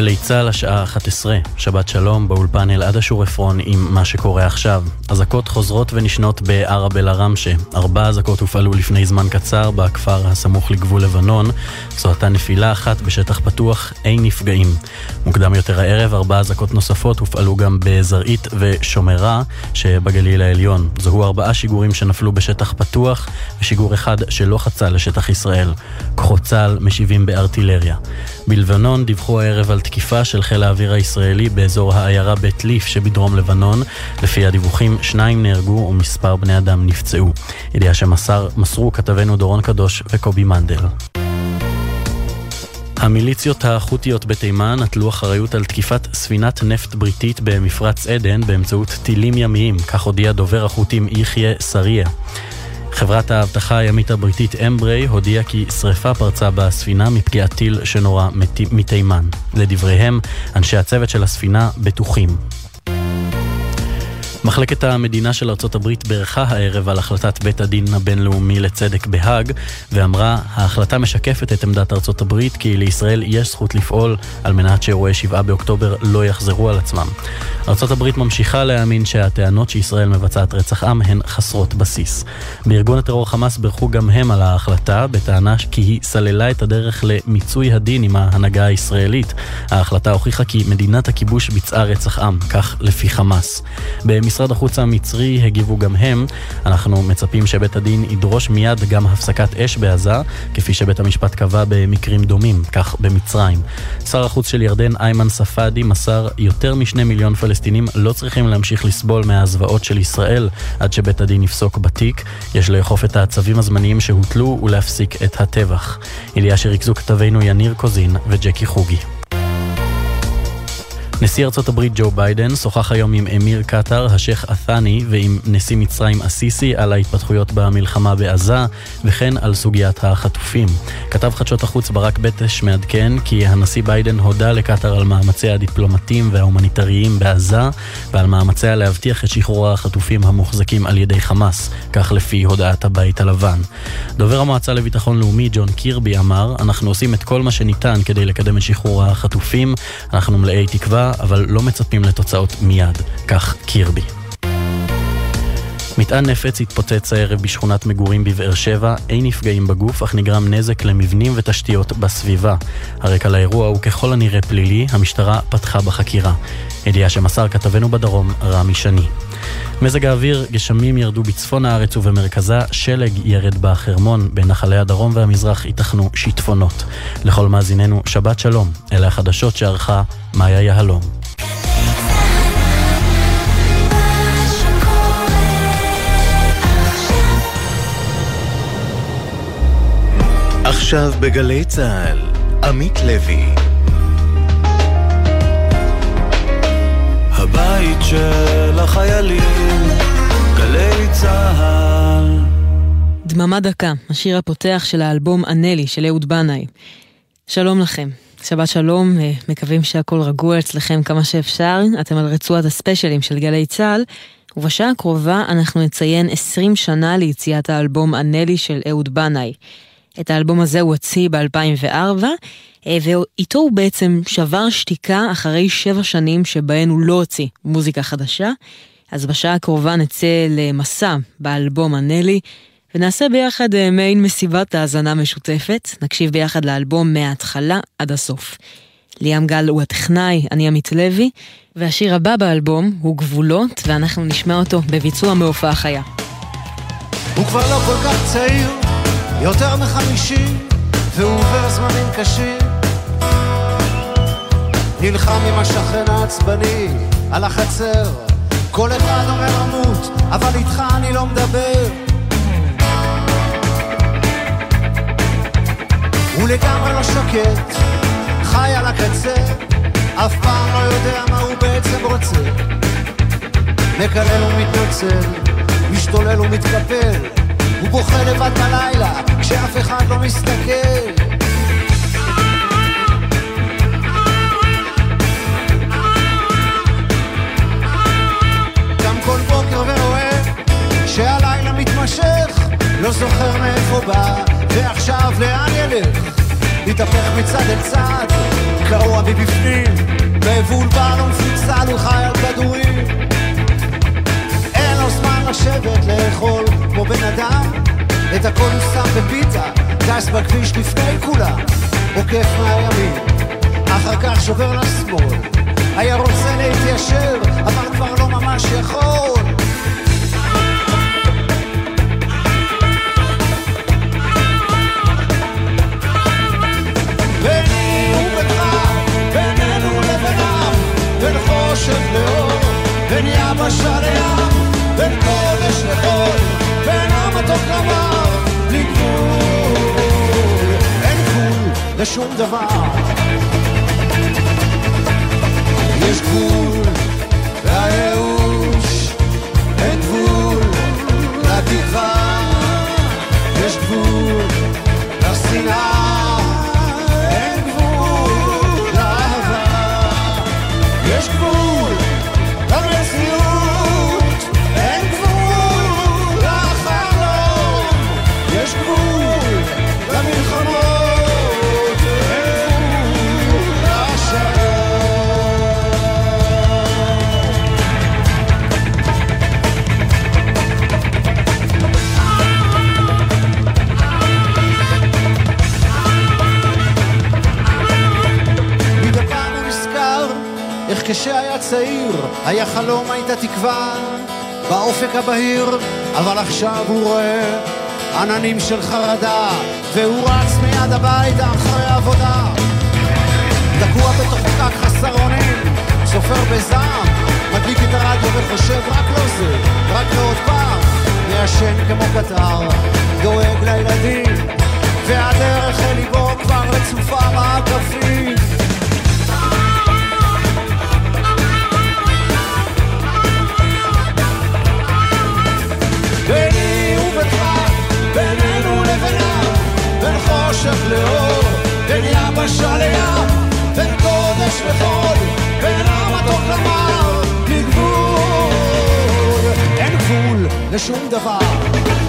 גלי צה"ל, השעה 11, שבת שלום, באולפן אלעד אשור עפרון עם מה שקורה עכשיו. אזעקות חוזרות ונשנות בערב אל-עראמשה. ארבע אזעקות הופעלו לפני זמן קצר בכפר הסמוך לגבול לבנון. זו הייתה נפילה אחת בשטח פתוח, אין נפגעים. מוקדם יותר הערב, ארבע אזעקות נוספות הופעלו גם בזרעית ושומרה שבגליל העליון. זוהו ארבעה שיגורים שנפלו בשטח פתוח, ושיגור אחד שלא חצה לשטח ישראל. כוחות צה"ל משיבים בארטילריה. בלבנון דיווחו הערב על תקיפה של חיל האוויר הישראלי באזור העיירה בית ליף שבדרום לבנון. לפי הדיווחים, שניים נהרגו ומספר בני אדם נפצעו. ידיעה שמסרו כתבנו דורון קדוש וקובי מנדל. המיליציות החות'יות בתימן נטלו אחריות על תקיפת ספינת נפט בריטית במפרץ עדן באמצעות טילים ימיים, כך הודיע דובר החות'ים יחיא סריה. חברת האבטחה הימית הבריטית אמבריי הודיעה כי שריפה פרצה בספינה מפגיעת טיל שנורה מתימן. לדבריהם, אנשי הצוות של הספינה בטוחים. מחלקת המדינה של ארצות הברית בירכה הערב על החלטת בית הדין הבינלאומי לצדק בהאג ואמרה, ההחלטה משקפת את עמדת ארצות הברית כי לישראל יש זכות לפעול על מנת שאירועי 7 באוקטובר לא יחזרו על עצמם. ארצות הברית ממשיכה להאמין שהטענות שישראל מבצעת רצח עם הן חסרות בסיס. בארגון הטרור חמאס בירכו גם הם על ההחלטה בטענה כי היא סללה את הדרך למיצוי הדין עם ההנהגה הישראלית. ההחלטה הוכיחה כי מדינת הכיבוש ביצעה רצח עם, כך לפי חמאס. במשרד החוץ המצרי הגיבו גם הם. אנחנו מצפים שבית הדין ידרוש מיד גם הפסקת אש בעזה, כפי שבית המשפט קבע במקרים דומים, כך במצרים. שר החוץ של ירדן איימן ספאדי מסר יותר משני מיליון פלסטינים לא צריכים להמשיך לסבול מהזוועות של ישראל עד שבית הדין יפסוק בתיק. יש לאכוף את הצווים הזמניים שהוטלו ולהפסיק את הטבח. ידיעה שריכזו כתבינו יניר קוזין וג'קי חוגי. נשיא ארצות הברית ג'ו ביידן שוחח היום עם אמיר קטאר, השייח' עת'אני, ועם נשיא מצרים א-סיסי על ההתפתחויות במלחמה בעזה, וכן על סוגיית החטופים. כתב חדשות החוץ ברק בטש מעדכן כי הנשיא ביידן הודה לקטאר על מאמציה הדיפלומטיים וההומניטריים בעזה, ועל מאמציה להבטיח את שחרור החטופים המוחזקים על ידי חמאס, כך לפי הודעת הבית הלבן. דובר המועצה לביטחון לאומי ג'ון קירבי אמר, אנחנו עושים את כל מה שניתן כדי לקדם את שחרור החטופים, אנחנו מלאי תקווה אבל לא מצפים לתוצאות מיד, כך קירבי. מטען נפץ התפוצץ הערב בשכונת מגורים בבאר שבע, אין נפגעים בגוף, אך נגרם נזק למבנים ותשתיות בסביבה. הרקע לאירוע הוא ככל הנראה פלילי, המשטרה פתחה בחקירה. ידיעה שמסר כתבנו בדרום, רמי שני. מזג האוויר, גשמים ירדו בצפון הארץ ובמרכזה, שלג ירד בחרמון, בנחלי הדרום והמזרח ייתכנו שיטפונות. לכל מאזיננו, שבת שלום, אלה החדשות שערכה מאיה יהלום. עכשיו בגלי צה"ל, עמית לוי. הבית של החיילים, גלי צה"ל. דממה דקה, השיר הפותח של האלבום ענלי של אהוד בנאי. שלום לכם. שבת שלום, אה, מקווים שהכל רגוע אצלכם כמה שאפשר. אתם על רצועת הספיישלים של גלי צה"ל, ובשעה הקרובה אנחנו נציין 20 שנה ליציאת האלבום ענלי של אהוד בנאי. את האלבום הזה הוא הוציא ב-2004, אה, ואיתו הוא בעצם שבר שתיקה אחרי שבע שנים שבהן הוא לא הוציא מוזיקה חדשה. אז בשעה הקרובה נצא למסע באלבום הנלי, ונעשה ביחד אה, מעין מסיבת האזנה משותפת. נקשיב ביחד לאלבום מההתחלה עד הסוף. ליאם גל הוא הטכנאי, אני עמית לוי, והשיר הבא באלבום הוא גבולות, ואנחנו נשמע אותו בביצוע מהופעה חיה. הוא כבר לא כל כך צעיר, יותר מחמישים, והוא זמנים קשים. נלחם עם השכן העצבני על החצר, כל אחד אומר עמות, אבל איתך אני לא מדבר. הוא לגמרי לא שקט, חי על הקצה, אף פעם לא יודע מה הוא בעצם רוצה. מקלל ומתנוצל, משתולל ומתקפל, הוא בוכה לבד בלילה, כשאף אחד לא מסתכל. קם כל בוקר ורואה שהלילה מתמשך, לא זוכר מאיפה בא, ועכשיו לאן ילך? מתהפך מצד אל צד, קרוע מבפנים, מבולבל ומפוצל הוא חי על כדורים. לשבת לאכול כמו בן אדם, את הכל הוא שם בפיתה, טס בכביש לפני כולם, עוקף מהימין, אחר כך שובר לשמאל. היה רוצה להתיישר, אבל כבר לא ממש יכול. ביני ובינך, בין חושך לאור, בין יבשה לים, בין קודש לשום דבר. יש גבול לייאוש, אין גבול לתקווה, יש גבול לשנאה, צעיר היה חלום הייתה תקווה באופק הבהיר אבל עכשיו הוא רואה עננים של חרדה והוא רץ מיד הביתה אחרי העבודה. תקוע בתוך פקק חסר אונים סופר בזעם מדליק את הרדיו וחושב רק לא זה רק לא עוד פעם. מעשן כמו קטר דואג לילדים והדרך אל ליבו כבר רצופה מעקפים ביני ובינך, בינינו לבינם, בין חושך לאור, בין יבשה לים, בין קודש לחול, בין המתוק למר, בלי גבול, אין גבול לשום דבר.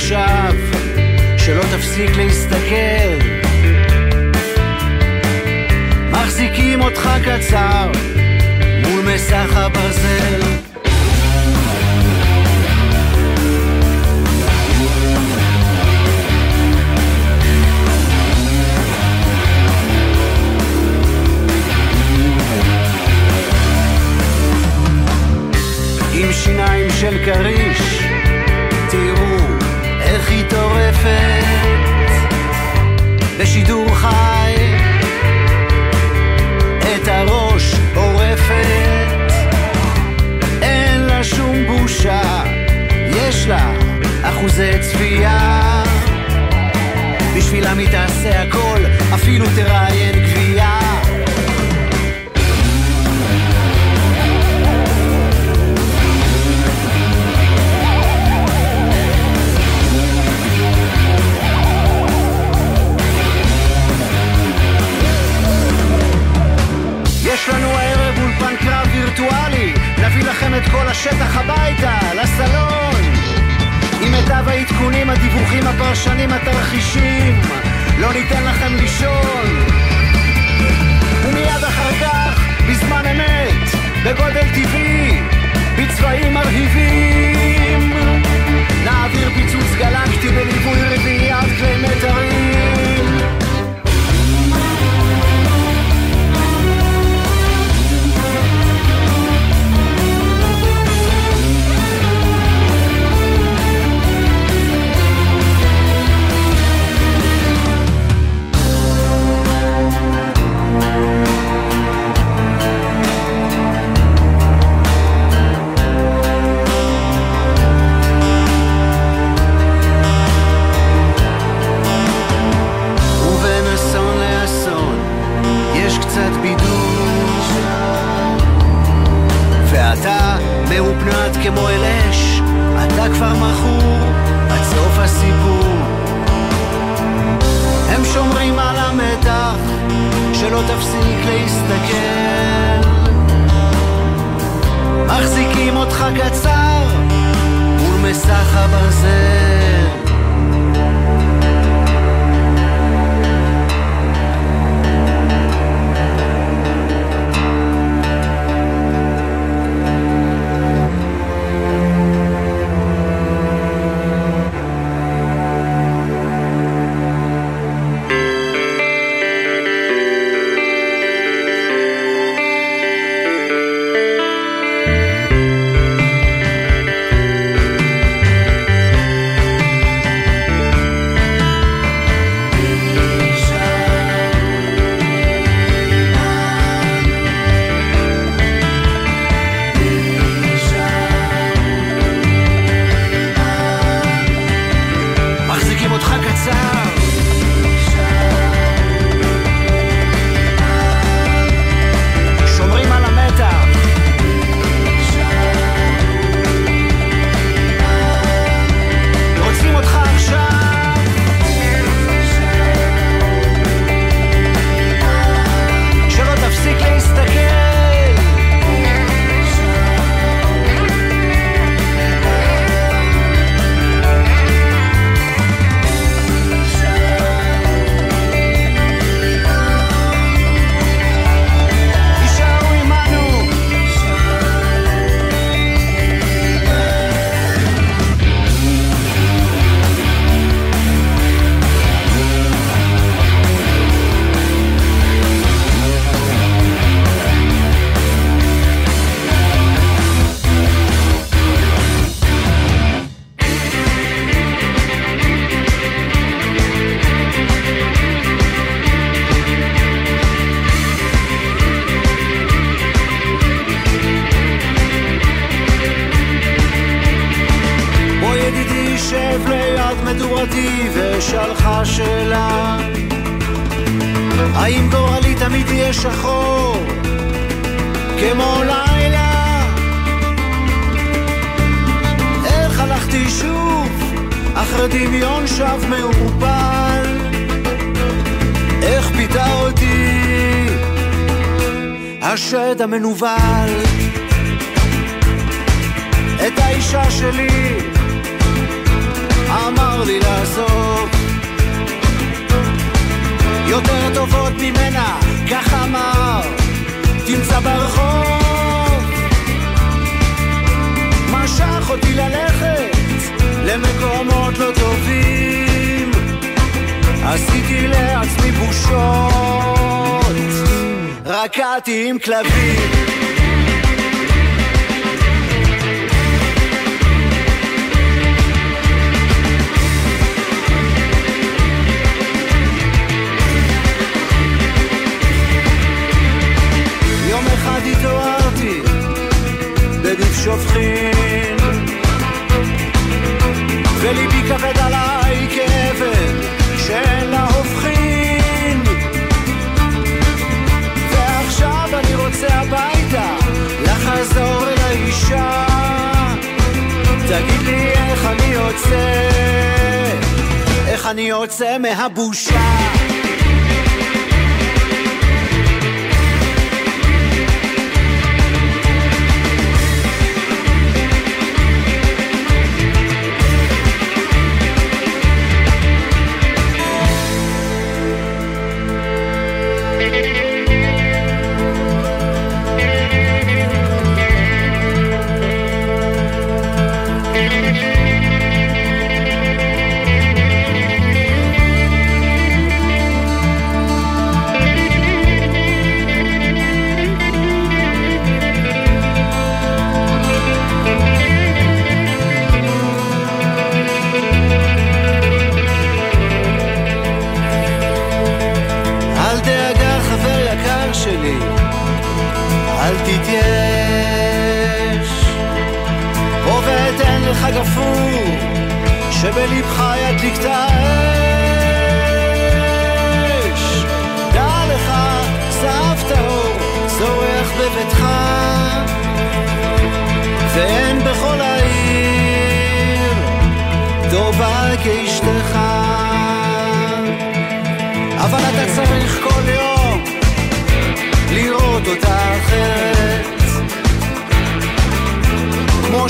עכשיו, שלא תפסיק להסתכל, מחזיקים אותך קצר, מול מסך הברזל. עם שיניים של כריש, בשידור חי. את הראש עורפת. אין לה שום בושה יש לה אחוזי צפייה. בשבילה מתעשה הכל אפילו תראיין גבייה וירטואלי, נביא לכם את כל השטח הביתה, לסלון. עם מיטב העדכונים, הדיווחים, הפרשנים, התרחישים, לא ניתן לכם לישון. ומיד אחר כך, בזמן אמת, בגודל טבעי, בצבעים מרהיבים, נעביר פיצוץ גלקטי בליווי רביעיית כלי מיתרים. rabuchar.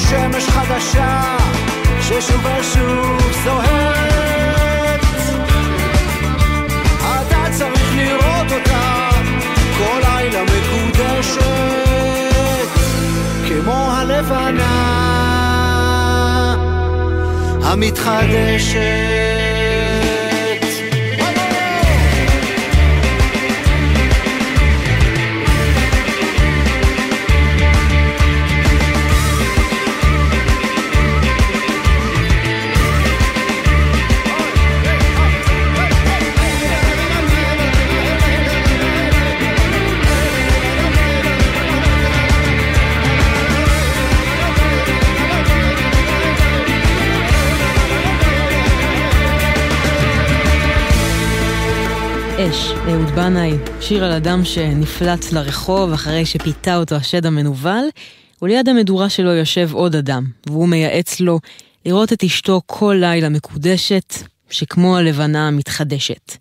שמש חדשה ששוב ושוב זוהרת. אתה צריך לראות אותה כל לילה מקודשת כמו הלבנה המתחדשת. יוצא מהבושה שיר על אדם שנפלט לרחוב אחרי שפיתה אותו השד המנוול, וליד המדורה שלו יושב עוד אדם, והוא מייעץ לו לראות את אשתו כל לילה מקודשת, שכמו הלבנה המתחדשת.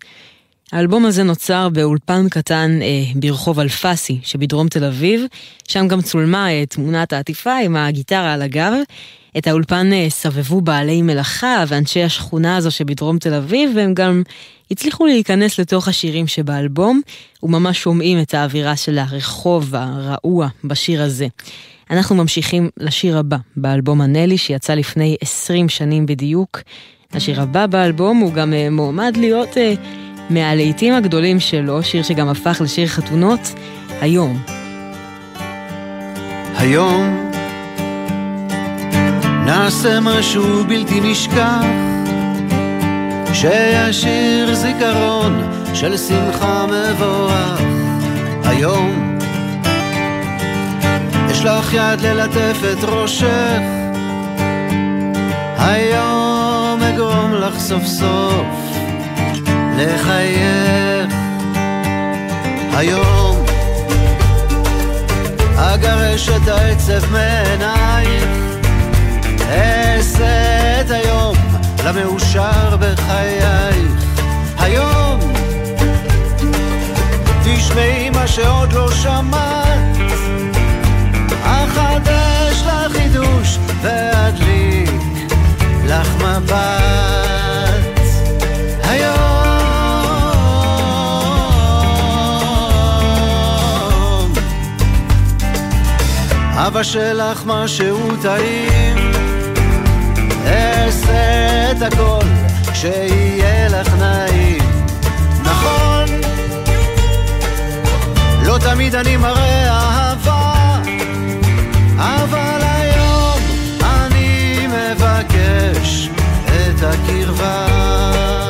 האלבום הזה נוצר באולפן קטן אה, ברחוב אלפסי שבדרום תל אביב, שם גם צולמה אה, תמונת העטיפה עם הגיטרה על הגב. את האולפן אה, סבבו בעלי מלאכה ואנשי השכונה הזו שבדרום תל אביב, והם גם הצליחו להיכנס לתוך השירים שבאלבום, וממש שומעים את האווירה של הרחוב הרעוע בשיר הזה. אנחנו ממשיכים לשיר הבא באלבום הנלי שיצא לפני 20 שנים בדיוק. השיר הבא באלבום הוא גם uh, מועמד להיות uh, מהלהיטים הגדולים שלו, שיר שגם הפך לשיר חתונות, היום. היום נעשה משהו בלתי נשכח שישיר זיכרון של שמחה מבורך. היום יש לך יד ללטף את ראשך היום אגרום לך סוף סוף לחייך. היום אגרש את העצב מעינייך אעשה את היום למאושר בחייך. היום תשמעי מה שעוד לא שמעת. אחדש לך חידוש ואדליק לך מבט. היום אבא שלך משהו טעים אעשה את הכל שיהיה לך נעים. נכון, לא תמיד אני מראה אהבה, אבל היום אני מבקש את הקרבה.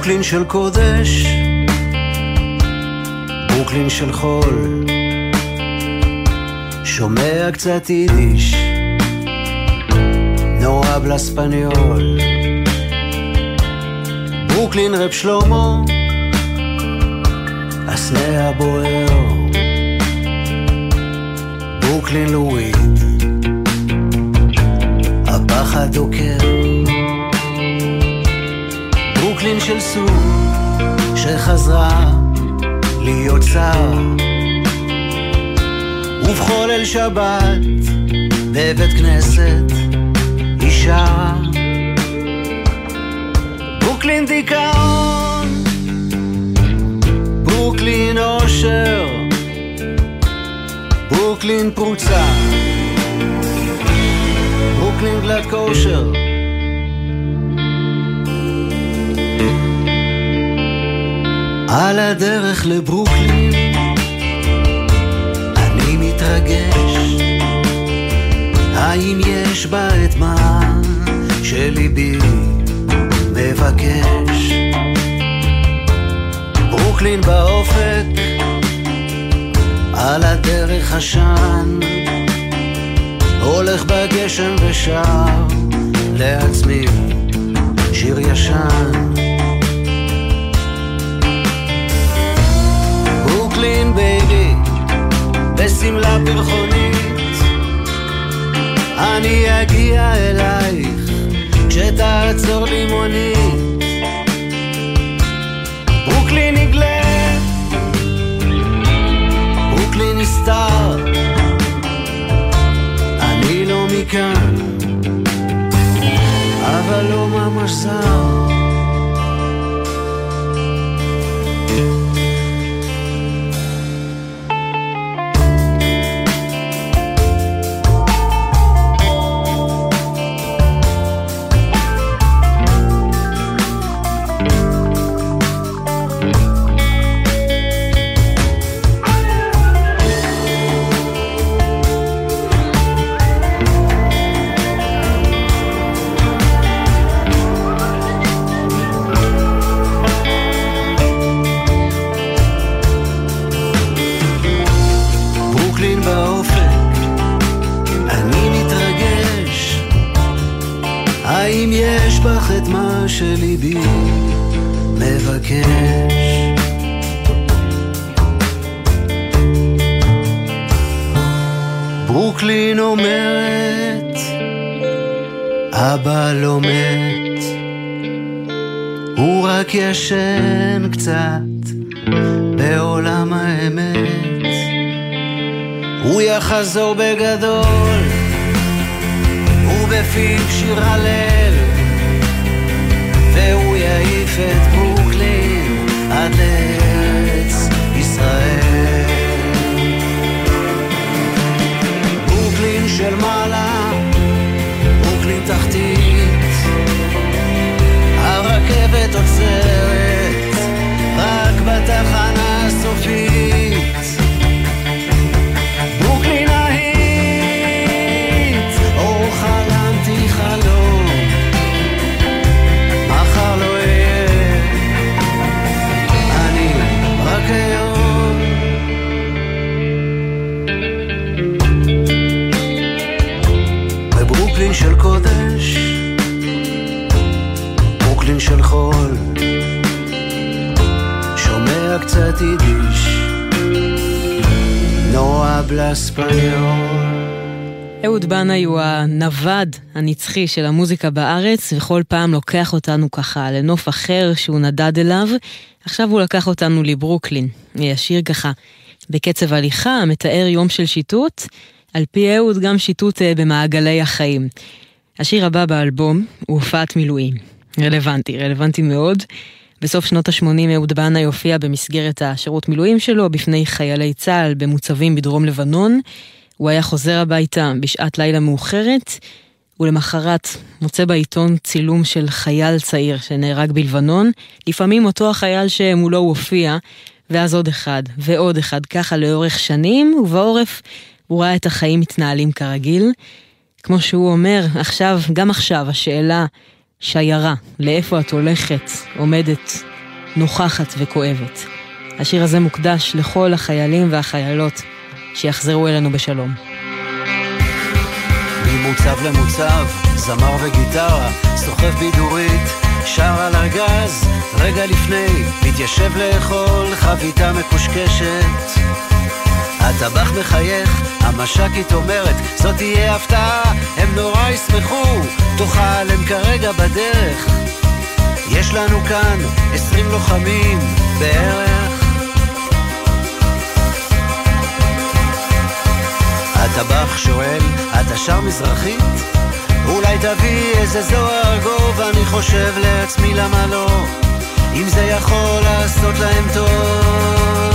ברוקלין של קודש, ברוקלין של חול, שומע קצת יידיש, נורא בלספניול. ברוקלין רב שלמה, הסנה הבוער, ברוקלין לואיד, הפחד דוקר. ברוקלין של סור שחזרה להיות שר. ובכל ליל שבת בבית כנסת היא שרה. ברוקלין דיכאון ברוקלין אושר ברוקלין פרוצה. ברוקלין גלת כושר על הדרך לברוקלין. אני מתרגש. האם יש בה את מה שליבי מבקש? ברוקלין באופק על הדרך עשן הולך בגשם ושר לעצמי שיר ישן בשמלה פרחונית. אני אגיע אלייך כשתעצור לי מונית. ברוקלין נגלה, ברוקלין נסתר. אהוד בנאי הוא הנווד הנצחי של המוזיקה בארץ, וכל פעם לוקח אותנו ככה לנוף אחר שהוא נדד אליו. עכשיו הוא לקח אותנו לברוקלין. השיר ככה בקצב הליכה, מתאר יום של שיטוט, על פי אהוד גם שיטוט אה, במעגלי החיים. השיר הבא באלבום הוא הופעת מילואים. רלוונטי, רלוונטי מאוד. בסוף שנות ה-80 אהוד בנאי הופיע במסגרת השירות מילואים שלו בפני חיילי צה"ל במוצבים בדרום לבנון. הוא היה חוזר הביתה בשעת לילה מאוחרת, ולמחרת מוצא בעיתון צילום של חייל צעיר שנהרג בלבנון, לפעמים אותו החייל שמולו הוא הופיע, ואז עוד אחד ועוד אחד, ככה לאורך שנים, ובעורף הוא ראה את החיים מתנהלים כרגיל. כמו שהוא אומר, עכשיו, גם עכשיו, השאלה שיירה, לאיפה את הולכת, עומדת, נוכחת וכואבת. השיר הזה מוקדש לכל החיילים והחיילות שיחזרו אלינו בשלום. ממוצב למוצב, זמר וגיטרה, סוחב בידורית, שר על הגז, רגע לפני, מתיישב לאכול חביתה מקושקשת. הטבח מחייך, המש"קית אומרת, זאת תהיה הפתעה, הם נורא ישמחו, תאכל הם כרגע בדרך. יש לנו כאן עשרים לוחמים בערך. הטבח שואל, אתה שר מזרחית? אולי תביא איזה זוהר גוב, אני חושב לעצמי למה לא, אם זה יכול לעשות להם טוב.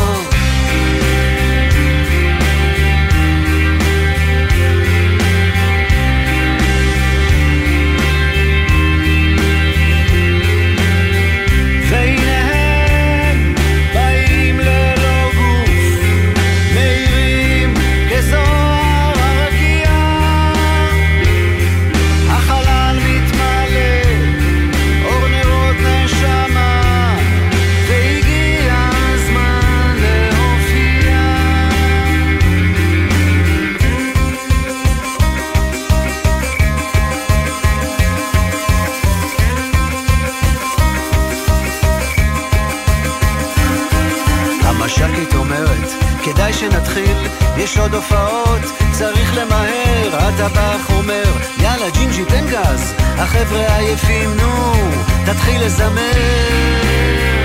יש עוד הופעות, צריך למהר, הטבח אומר, יאללה ג'ינג'י תן גז, החבר'ה עייפים, נו, תתחיל לזמר.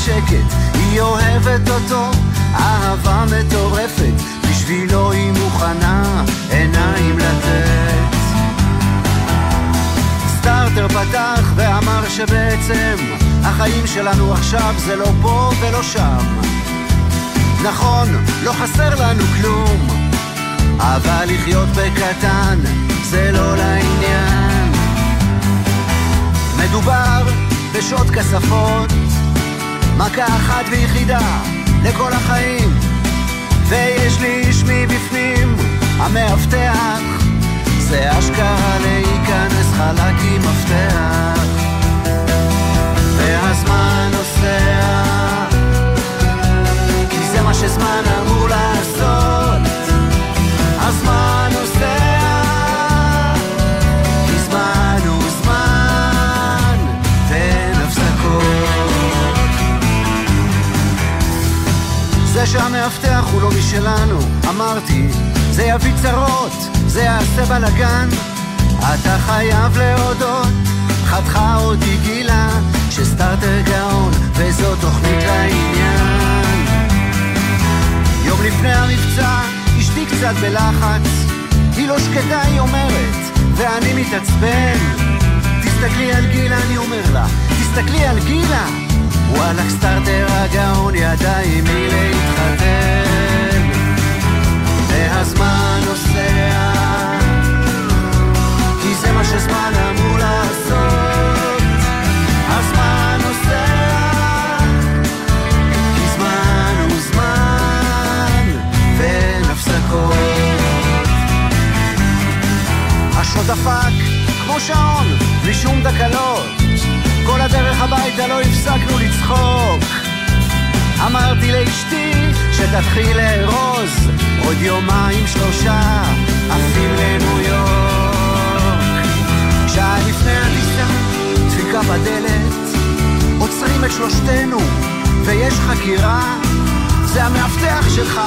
בשקט, היא אוהבת אותו, אהבה מטורפת, בשבילו היא מוכנה עיניים לתת. סטארטר פתח ואמר שבעצם החיים שלנו עכשיו זה לא פה ולא שם. נכון, לא חסר לנו כלום, אבל לחיות בקטן זה לא לעניין. מדובר בשעות כספות, מכה אחת ויחידה לכל החיים, ויש לי איש מבפנים, המאבטח, זה אשכרה להיכנס חלק עם מפתח, והזמן נוסע, כי זה מה שזמן אמור לעשות, הזמן שהמאבטח הוא לא משלנו, אמרתי, זה יביא צרות, זה יעשה בלאגן. אתה חייב להודות, חתכה אותי גילה, שסטארטר גאון, וזו תוכנית לעניין. יום לפני המבצע, אשתי קצת בלחץ, היא לא שקטה, היא אומרת, ואני מתעצבן. תסתכלי על גילה, אני אומר לה, תסתכלי על גילה. וואלכ סטארטר הגאון ידע עם מי להתחתן. והזמן נוסע, כי זה מה שזמן אמור לעשות. הזמן נוסע, כי זמן הוא זמן, ואין הפסקות. השוד דפק כמו שעון, בלי שום תקלות. כל הדרך הביתה לא הפסקנו לצחוק. אמרתי לאשתי שתתחיל לארוז, עוד יומיים שלושה עפים לניו יורק. שעה לפני הטיסה, דפיקה בדלת, עוצרים את שלושתנו, ויש חקירה. זה המאבטח שלך,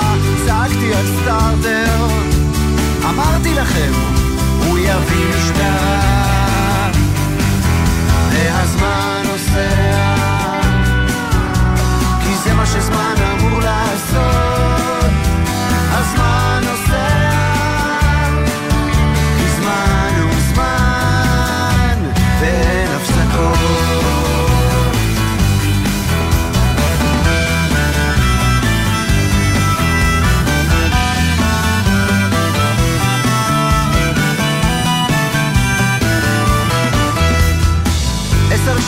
צעקתי על סטארטר. אמרתי לכם, הוא יביא משטרה. והזמן נוסע, כי זה מה שזמן אמור לעשות.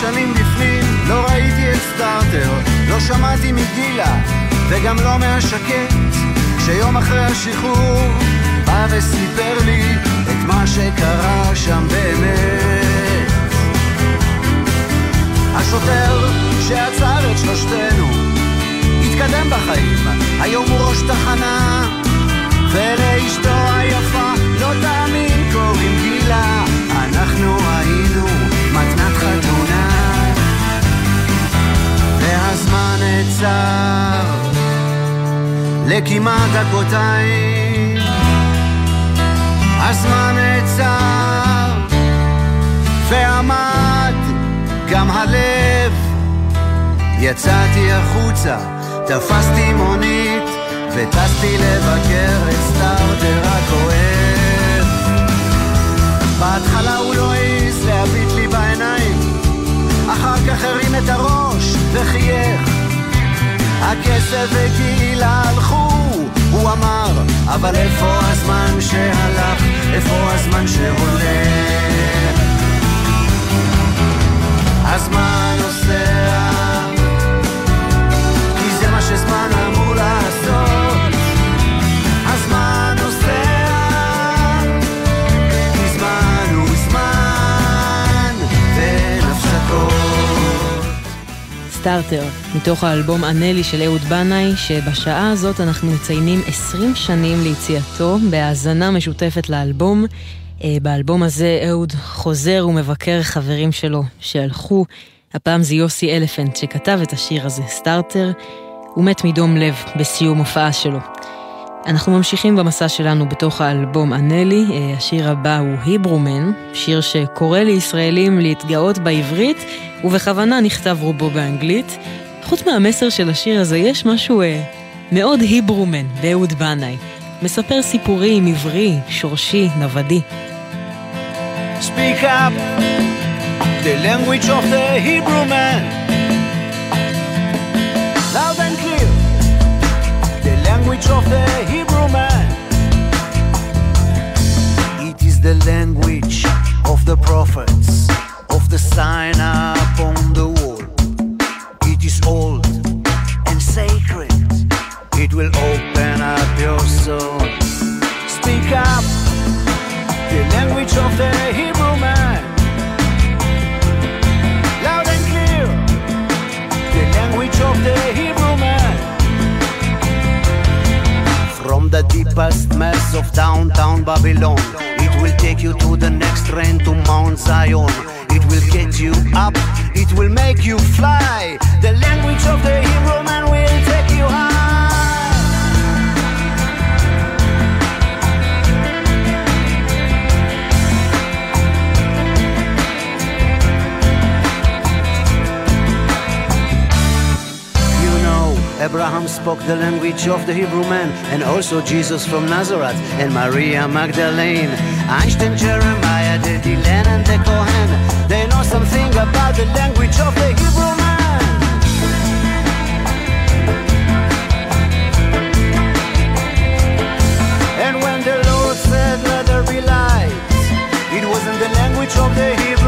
שנים בפנים, לא ראיתי את סטארטר, לא שמעתי מגילה, וגם לא מהשקט, שיום אחרי השחרור בא וסיפר לי את מה שקרה שם באמת. השוטר שעצר את שלושתנו, התקדם בחיים, היום הוא ראש תחנה, ולאשתו היפה, לא תאמין, קוראים גילה, אנחנו והזמן נעצר לכמעט דקותיים, הזמן נעצר ועמד גם הלב, יצאתי החוצה, תפסתי מונית וטסתי לבקר את סטארטר הכואב. בהתחלה הוא לא העז להביט כך הרים את הראש וחייך. הכסף וגילה הלכו, הוא אמר, אבל איפה הזמן שהלך, איפה הזמן שהולך? הזמן נוסע, כי זה מה שזמן אמור סטארטר, מתוך האלבום אנלי של אהוד בנאי, שבשעה הזאת אנחנו מציינים 20 שנים ליציאתו, בהאזנה משותפת לאלבום. אה, באלבום הזה אהוד חוזר ומבקר חברים שלו שהלכו. הפעם זה יוסי אלפנט שכתב את השיר הזה, סטארטר. הוא מת מדום לב בסיום הופעה שלו. אנחנו ממשיכים במסע שלנו בתוך האלבום אנלי, אה, השיר הבא הוא היברומן, שיר שקורא לישראלים להתגאות בעברית, ובכוונה נכתב רובו באנגלית. חוץ מהמסר של השיר הזה, יש משהו אה, מאוד היברומן באהוד בנאי. מספר סיפורים עברי, שורשי, נוודי. Speak up, the language of the Hebrew man. Language of the Hebrew man. It is the language of the prophets, of the sign the wall. It is old and sacred. It will open up your soul. Speak up, the language of the Hebrew man. Loud and clear, the language of the Hebrew the deepest mess of downtown Babylon, it will take you to the next train to Mount Zion. It will get you up, it will make you fly. The language of the Hebrew man will take you high. Abraham spoke the language of the Hebrew man, and also Jesus from Nazareth, and Maria Magdalene. Einstein, Jeremiah, the Dylan, and the Kohen. They know something about the language of the Hebrew man. And when the Lord said, Let there be light, it wasn't the language of the Hebrew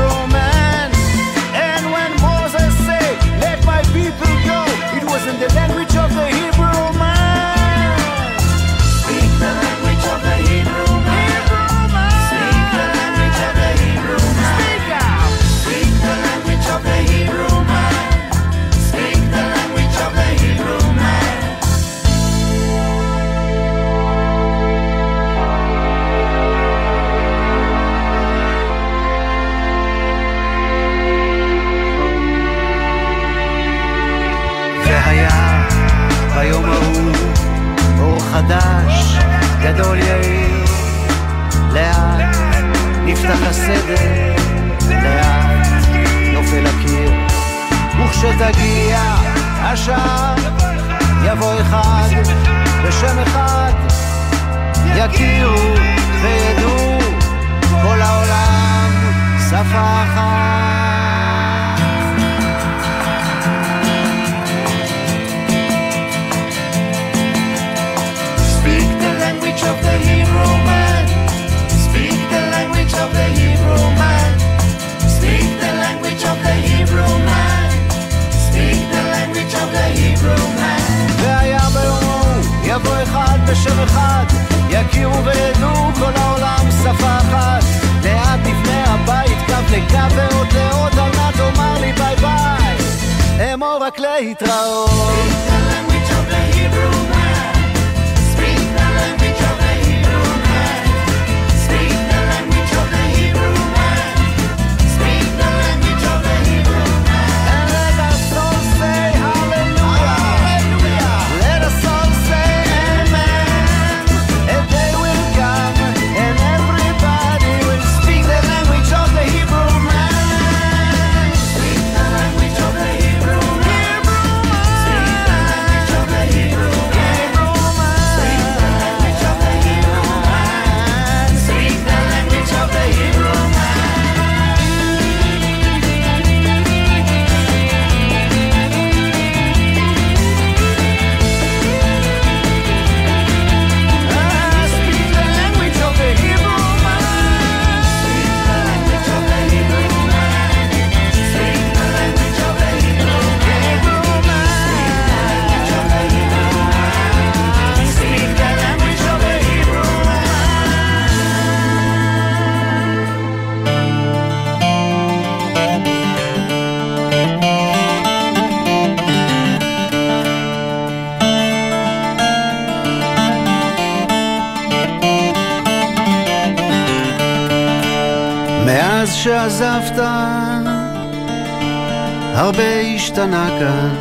השתנה כאן.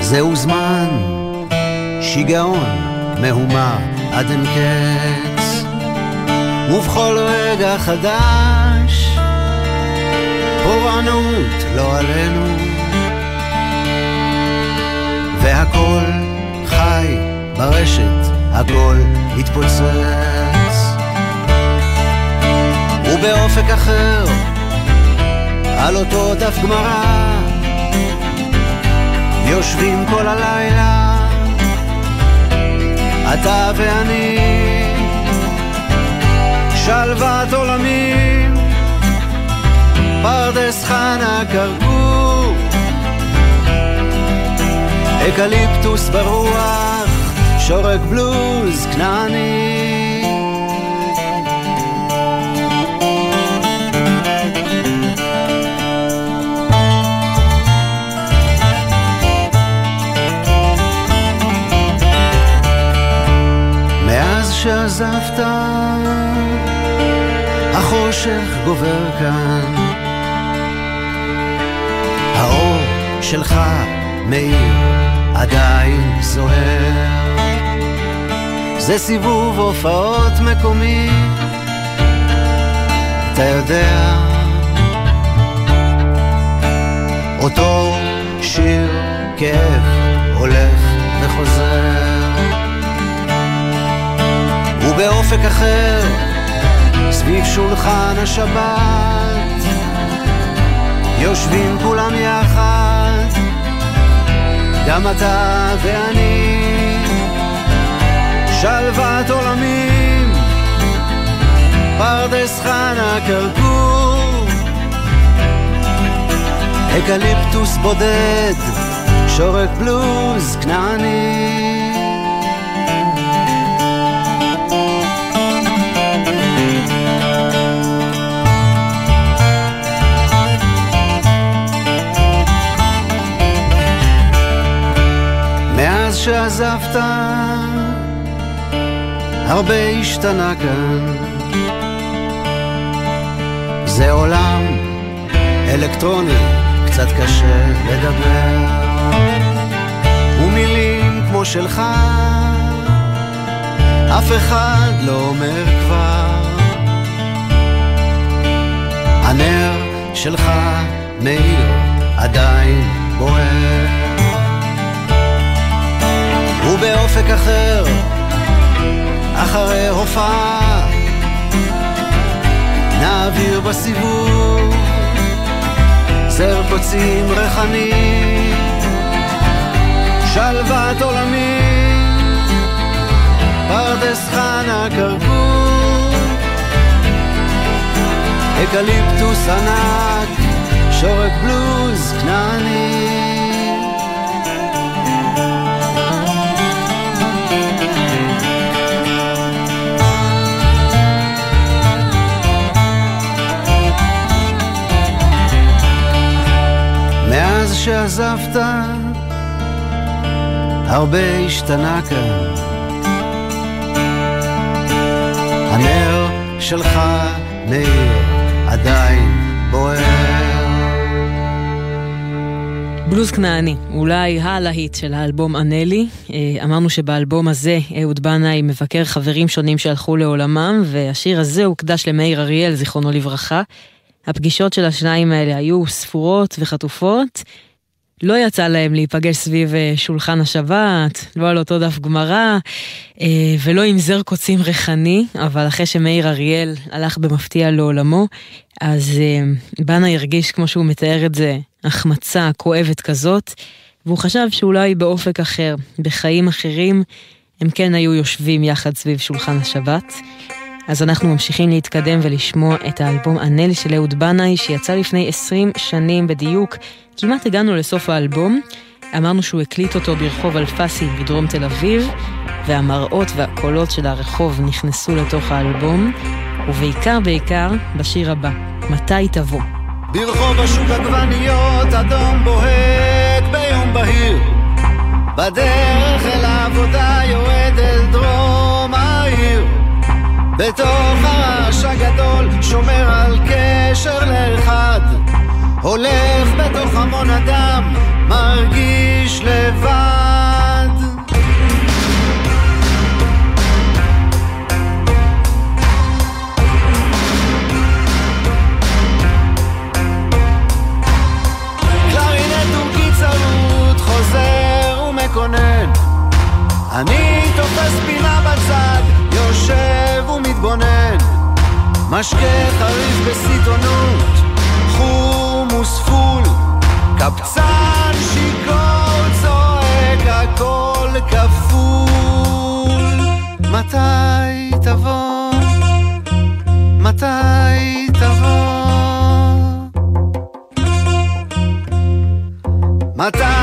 זהו זמן, שיגעון, מהומה עד אין קץ. ובכל רגע חדש, פורענות לא עלינו. והכל חי ברשת, הכל התפוצץ. ובאופק אחר, על אותו דף גמרא, יושבים כל הלילה, אתה ואני, שלוות עולמים, פרדס חנה כרכור, אקליפטוס ברוח, שורק בלוז כנעני. שעזבת, החושך גובר כאן. האור שלך מאיר עדיין זוהר. זה סיבוב הופעות מקומי, אתה יודע. אותו שיר כאב הולך וחוזר. ובאופק אחר, סביב שולחן השבת, יושבים כולם יחד, גם אתה ואני, שלוות עולמים, פרדס חנה כרכור, אקליפטוס בודד, שורק בלוז כנעני. שעזבת, הרבה השתנה כאן. זה עולם אלקטרוני, קצת קשה לדבר. ומילים כמו שלך, אף אחד לא אומר כבר. הנר שלך מאיר עדיין בוער. ובאופק אחר, אחרי הופעה, נעביר בסיבוב זר קוצים ריחני, שלוות עולמים, פרדס חנה כרכור, אקליפטוס ענק, שורק בלוז כנעני. שעזבת, הרבה השתנה כאן. הנר שלך מאיר עדיין בוער. בלוז כנעני, אולי הלהיט של האלבום ענלי. אמרנו שבאלבום הזה אהוד בנאי מבקר חברים שונים שהלכו לעולמם, והשיר הזה הוקדש למאיר אריאל, זיכרונו לברכה. הפגישות של השניים האלה היו ספורות וחטופות. לא יצא להם להיפגש סביב אה, שולחן השבת, לא על אותו דף גמרא, אה, ולא עם זר קוצים ריחני, אבל אחרי שמאיר אריאל הלך במפתיע לעולמו, אז אה, בנה הרגיש, כמו שהוא מתאר את זה, החמצה כואבת כזאת, והוא חשב שאולי באופק אחר, בחיים אחרים, הם כן היו יושבים יחד סביב שולחן השבת. אז אנחנו ממשיכים להתקדם ולשמוע את האלבום הנל של אהוד בנאי, שיצא לפני 20 שנים בדיוק. כמעט הגענו לסוף האלבום. אמרנו שהוא הקליט אותו ברחוב אלפסי בדרום תל אביב, והמראות והקולות של הרחוב נכנסו לתוך האלבום, ובעיקר בעיקר בשיר הבא, מתי תבוא. ברחוב השוק עגבניות אדום בוהק ביום בהיר בדרך אל העבודה יורד אל דרום בתוך הרעש הגדול שומר על קשר לאחד. הולך בתוך המון אדם, מרגיש לבד. קלרינט טורקי צרוד חוזר ומקונן. אני תופס פינה בצד, יושב ומתבונן משקה חריף בסיטונות, חומוס פול קבצן שיכור צועק הכל כפול מתי תבוא? מתי תבוא? מתי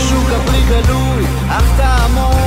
השוק הפרי גלוי, אך טעמו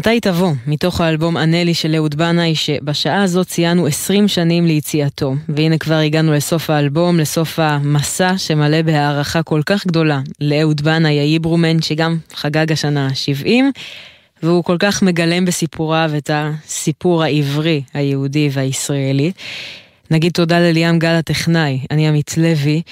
מתי תבוא? מתוך האלבום ענה של אהוד בנאי, שבשעה הזאת ציינו 20 שנים ליציאתו. והנה כבר הגענו לסוף האלבום, לסוף המסע שמלא בהערכה כל כך גדולה לאהוד בנאי האיברומן, שגם חגג השנה ה-70, והוא כל כך מגלם בסיפוריו את הסיפור העברי, היהודי והישראלי. נגיד תודה לליאם גל הטכנאי, אני עמית לוי.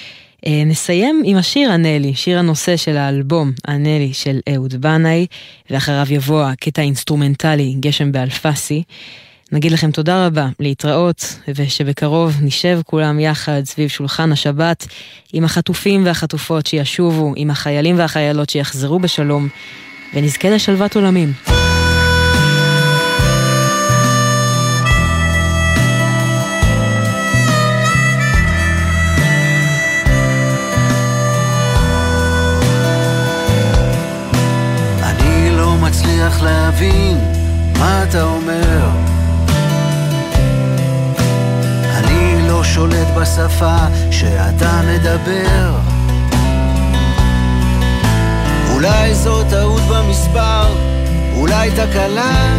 אה, נסיים עם השיר ענה לי, שיר הנושא של האלבום ענה לי של אהוד בנאי, ואחריו יבוא הקטע האינסטרומנטלי גשם באלפסי. נגיד לכם תודה רבה, להתראות, ושבקרוב נשב כולם יחד סביב שולחן השבת עם החטופים והחטופות שישובו, עם החיילים והחיילות שיחזרו בשלום, ונזכה לשלוות עולמים. להבין מה אתה אומר. אני לא שולט בשפה שאתה מדבר. אולי זו טעות במספר, אולי תקלה.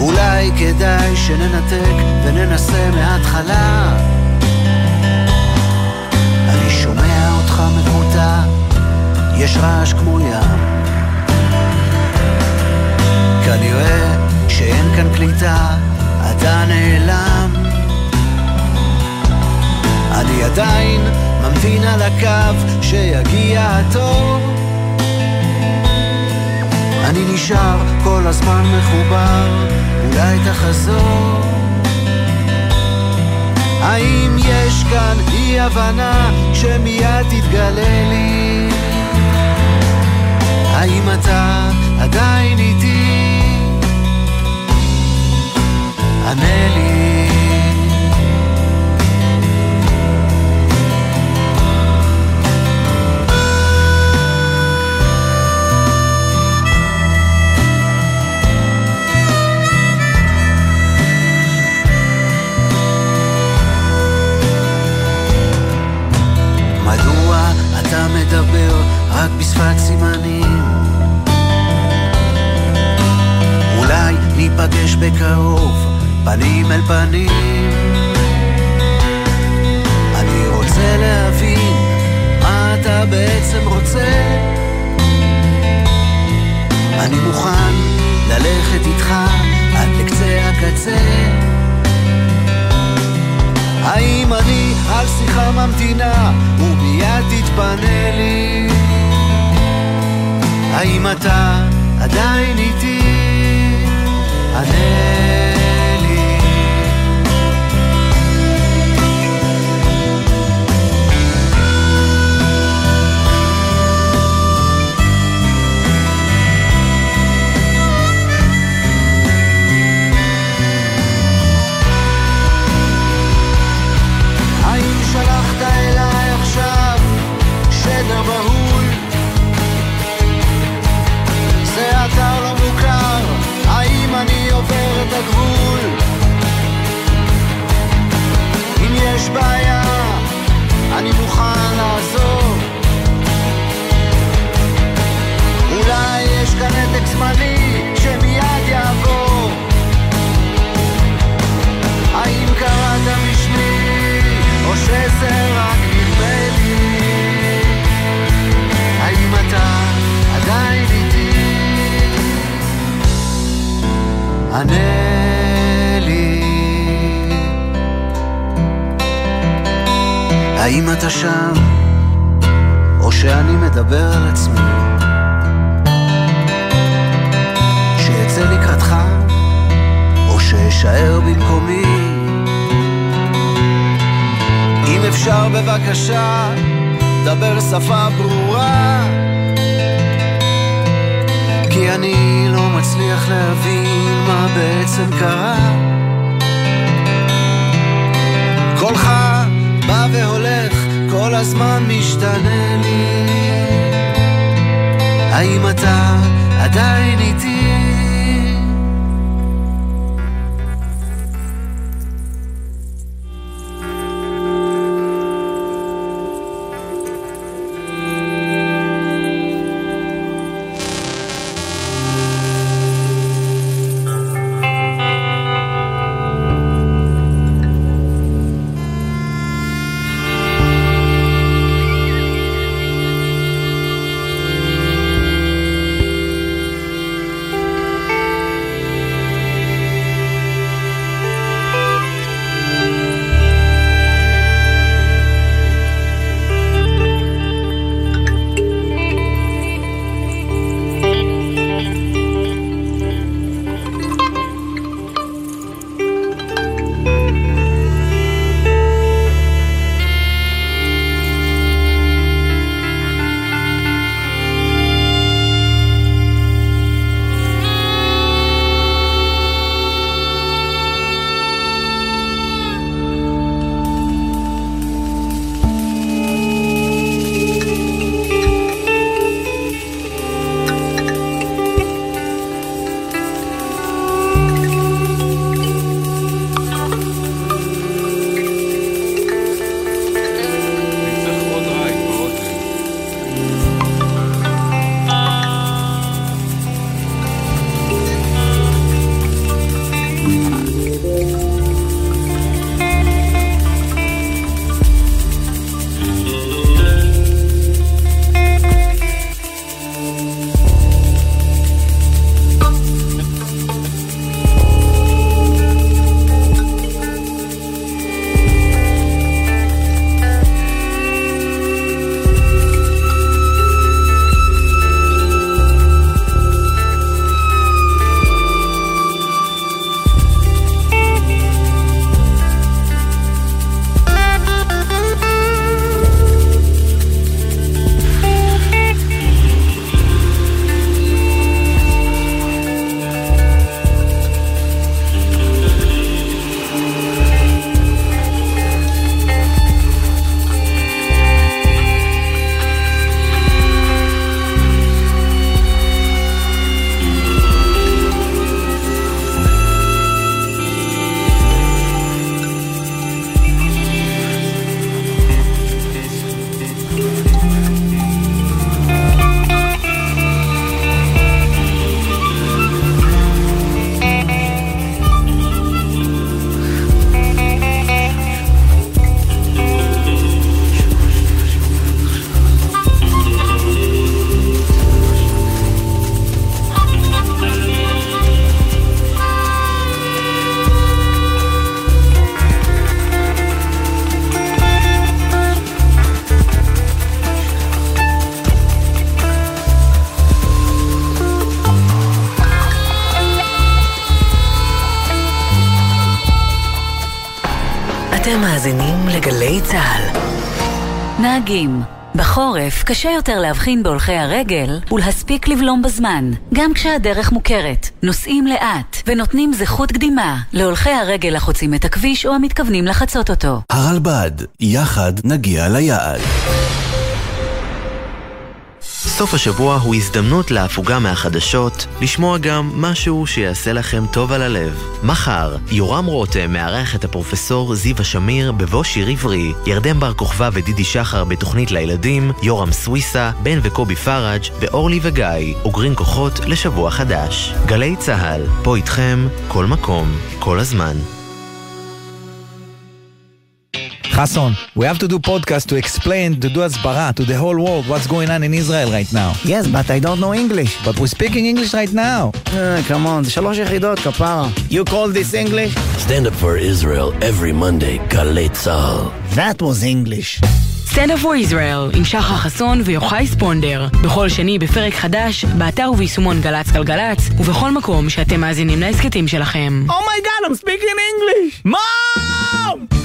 אולי כדאי שננתק וננסה מההתחלה. אני שומע אותך מקוטע, יש רעש כמו ים. כנראה שאין כאן קליטה, אתה נעלם. אני עדיין ממתין על הקו שיגיע התור. אני נשאר כל הזמן מחובר, אולי תחזור. האם יש כאן אי הבנה שמיד תתגלה לי? זה האם אתה שם? או שאני מדבר על עצמי שאצא לקראתך? או שאשאר במקומי אם אפשר בבקשה, דבר שפה ברורה. כי אני לא מצליח להבין מה בעצם קרה. קולך בא והולך, כל הזמן משתנה לי. האם אתה עדיין איתי? נהגים בחורף קשה יותר להבחין בהולכי הרגל ולהספיק לבלום בזמן, גם כשהדרך מוכרת. נוסעים לאט ונותנים זכות קדימה להולכי הרגל החוצים את הכביש או המתכוונים לחצות אותו. הרלב"ד, יחד נגיע ליעד. סוף השבוע הוא הזדמנות להפוגה מהחדשות, לשמוע גם משהו שיעשה לכם טוב על הלב. מחר, יורם רותם מארח את הפרופסור זיווה שמיר בבוא שיר עברי, ירדן בר כוכבא ודידי שחר בתוכנית לילדים, יורם סוויסה, בן וקובי פראג' ואורלי וגיא, אוגרים כוחות לשבוע חדש. גלי צה"ל, פה איתכם, כל מקום, כל הזמן. Hassan, we have to do podcast to explain, to do asbara to the whole world what's going on in Israel right now. Yes, but I don't know English. But we're speaking English right now. Uh, come on, זה שלוש יחידות, כפרה. You call this English? Stand up for Israel every Monday, גלי צה"ל. That was English. Stand up for Israel עם שחר חסון ויוחאי ספונדר. בכל שני בפרק חדש, באתר וביישומון גל"צ גלגלצ, ובכל מקום שאתם מאזינים להסכתים שלכם. Oh my god, I'm speaking English! Mom!